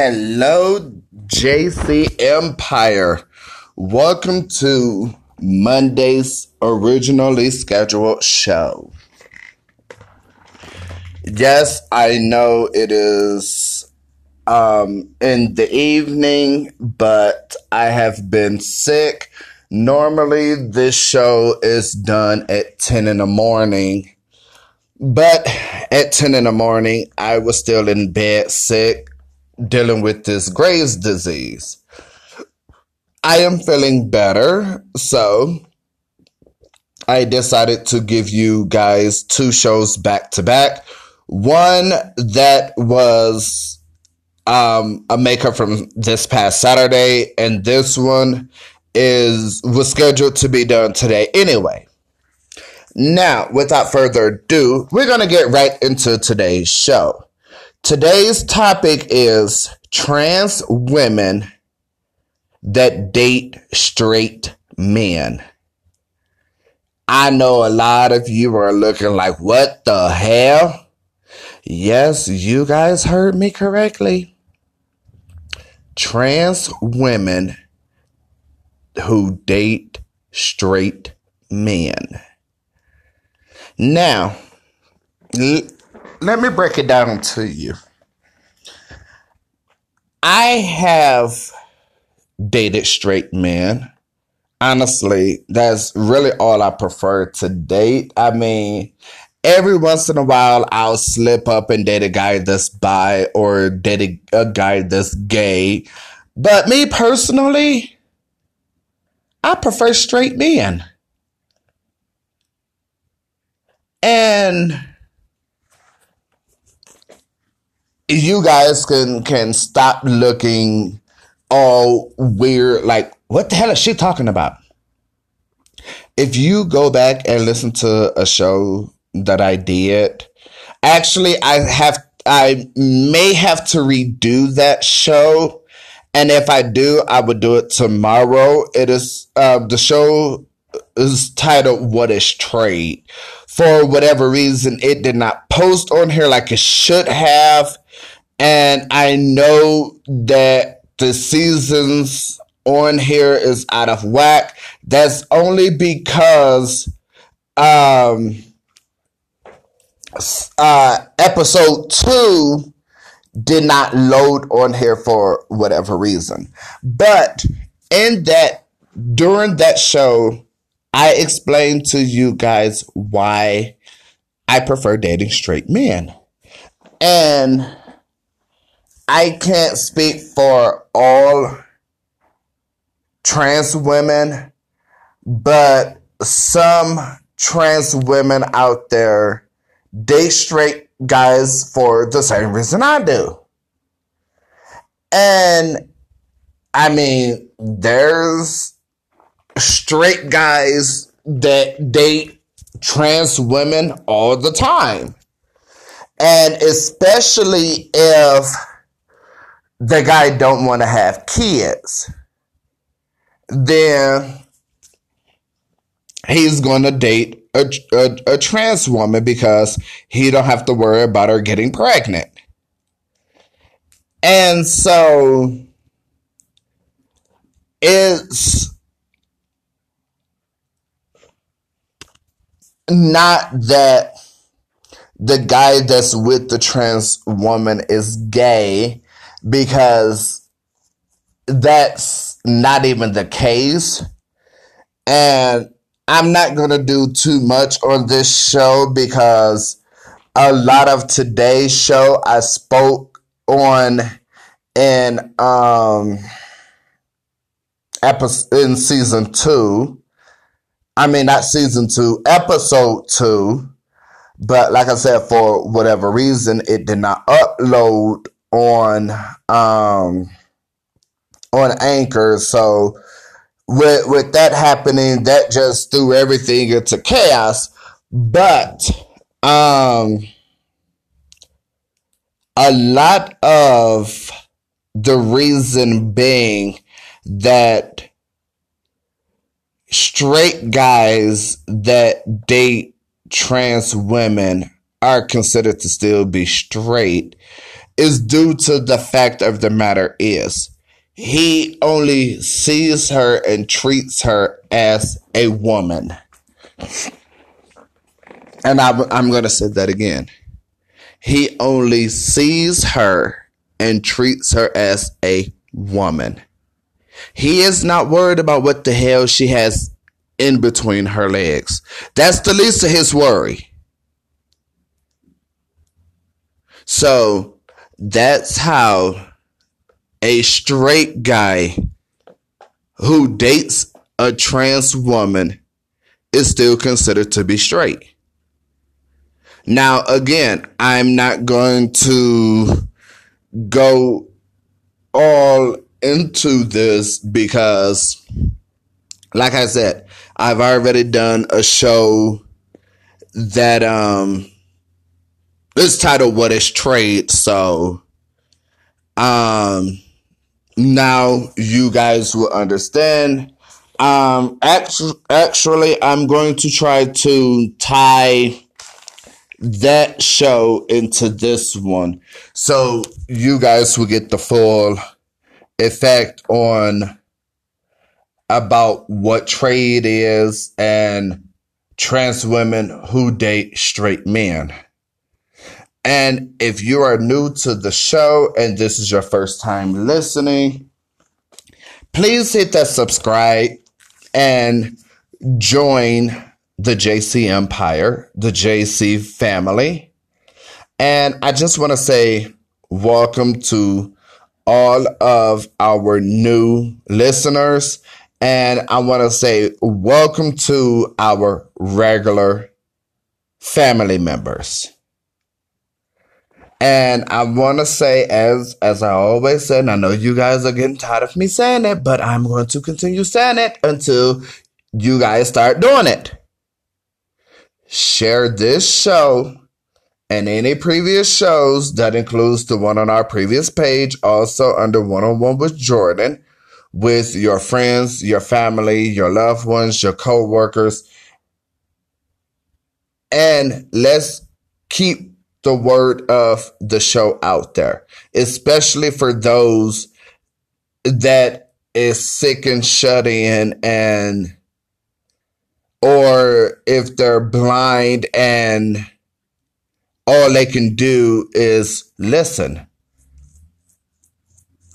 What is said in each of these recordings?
Hello, JC Empire. Welcome to Monday's originally scheduled show. Yes, I know it is um, in the evening, but I have been sick. Normally, this show is done at 10 in the morning, but at 10 in the morning, I was still in bed sick, dealing with this Graves' disease. I am feeling better, so I decided to give you guys two shows back to back. One that was um, a makeup from this past Saturday, and this one is was scheduled to be done today anyway. Now, without further ado, we're to get right into today's show. Today's topic is trans women that date straight men. I know a lot of you are looking like, what the hell? Yes, you guys heard me correctly. Trans women who date straight men. Now, let me break it down to you. I have dated straight men. Honestly, that's really all I prefer to date. I mean, every once in a while, I'll slip up and date a guy that's bi or date a, guy that's gay. But me personally, I prefer straight men. And you guys can can stop looking all weird like what the hell is she talking about? If you go back and listen to a show that I did, actually I have I may have to redo that show and if I do, I would do it tomorrow. It is uh, the show is titled "What Is Trade." For whatever reason, it did not post on here like it should have, and I know that the seasons on here is out of whack. That's only because um uh episode two did not load on here for whatever reason. But in that, during that show, I explained to you guys why I prefer dating straight men. And I can't speak for all trans women, but some trans women out there date straight guys for the same reason I do. And I mean, there's straight guys that date trans women all the time. And especially if the guy don't want to have kids, then he's going to date a, a, a trans woman because he don't have to worry about her getting pregnant. And so it's not that the guy that's with the trans woman is gay because that's not even the case. And I'm not going to do too much on this show because a lot of today's show I spoke on in um episode in season 2. I mean not season 2, episode 2. But like I said for whatever reason it did not upload on um on Anchor so with with that happening, that just threw everything into chaos. But um a lot of the reason being that straight guys that date trans women are considered to still be straight is due to the fact of the matter is he only sees her and treats her as a woman. And I'm, I'm going to say that again. He only sees her and treats her as a woman. He is not worried about what the hell she has in between her legs. That's the least of his worry. So that's how a straight guy who dates a trans woman is still considered to be straight. Now, again, I'm not going to go all into this because, like I said, I've already done a show that um is title "What Is Trade." So, um, now you guys will understand. Um, actually, actually, I'm going to try to tie that show into this one. So you guys will get the full effect on about what trade is and trans women who date straight men. And if you are new to the show and this is your first time listening, please hit that subscribe and join the JC Empire, the JC family. And I just want to say welcome to all of our new listeners. And I want to say welcome to our regular family members. And I want to say, as as I always said, and I know you guys are getting tired of me saying it, but I'm going to continue saying it until you guys start doing it. Share this show and any previous shows that includes the one on our previous page, also under one on one with Jordan, with your friends, your family, your loved ones, your co-workers. And let's keep the word of the show out there, especially for those that is sick and shut in and or if they're blind and all they can do is listen.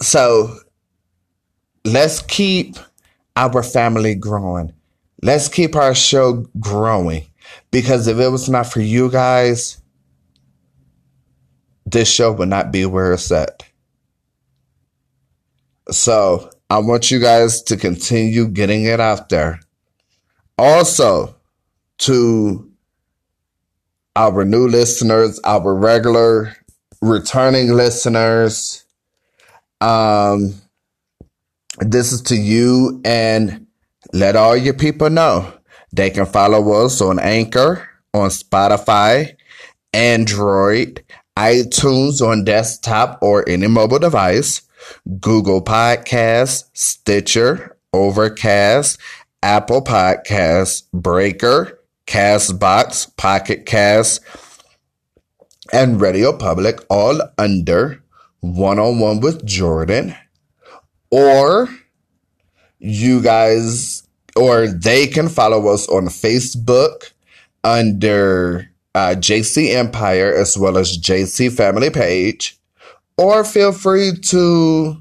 So let's keep our family growing. Let's keep our show growing because if it was not for you guys, this show would not be where it's at. So I want you guys to continue getting it out there. Also, to our new listeners, our regular returning listeners, um, this is to you and let all your people know they can follow us on Anchor, on Spotify, Android, iTunes on desktop or any mobile device, Google Podcasts, Stitcher, Overcast, Apple Podcasts, Breaker, Castbox, Pocket Cast, and Radio Public, all under One on One with Jordan. Or you guys, or they can follow us on Facebook under uh, JC Empire as well as JC Family Page. Or feel free to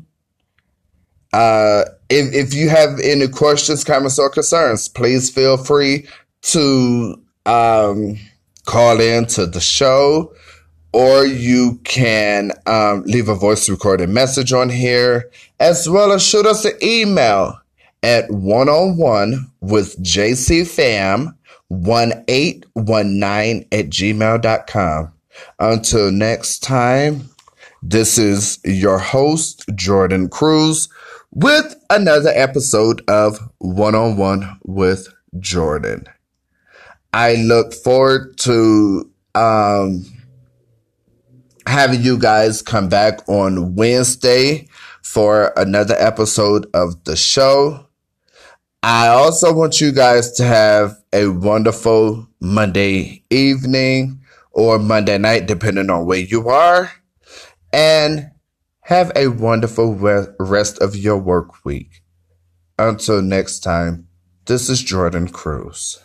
uh, if, if you have any questions, comments, or concerns, please feel free to um, call in to the show or you can um, leave a voice recorded message on here as well as shoot us an email at one on one with jcfam 1819 at gmail.com. Until next time, this is your host, Jordan Cruz with another episode of One on One with Jordan. I look forward to um, having you guys come back on Wednesday for another episode of the show. I also want you guys to have a wonderful Monday evening or Monday night, depending on where you are. and have a wonderful rest of your work week. Until next time, this is Jordan Cruz.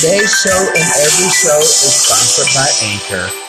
Today's show and every show is sponsored by Anchor.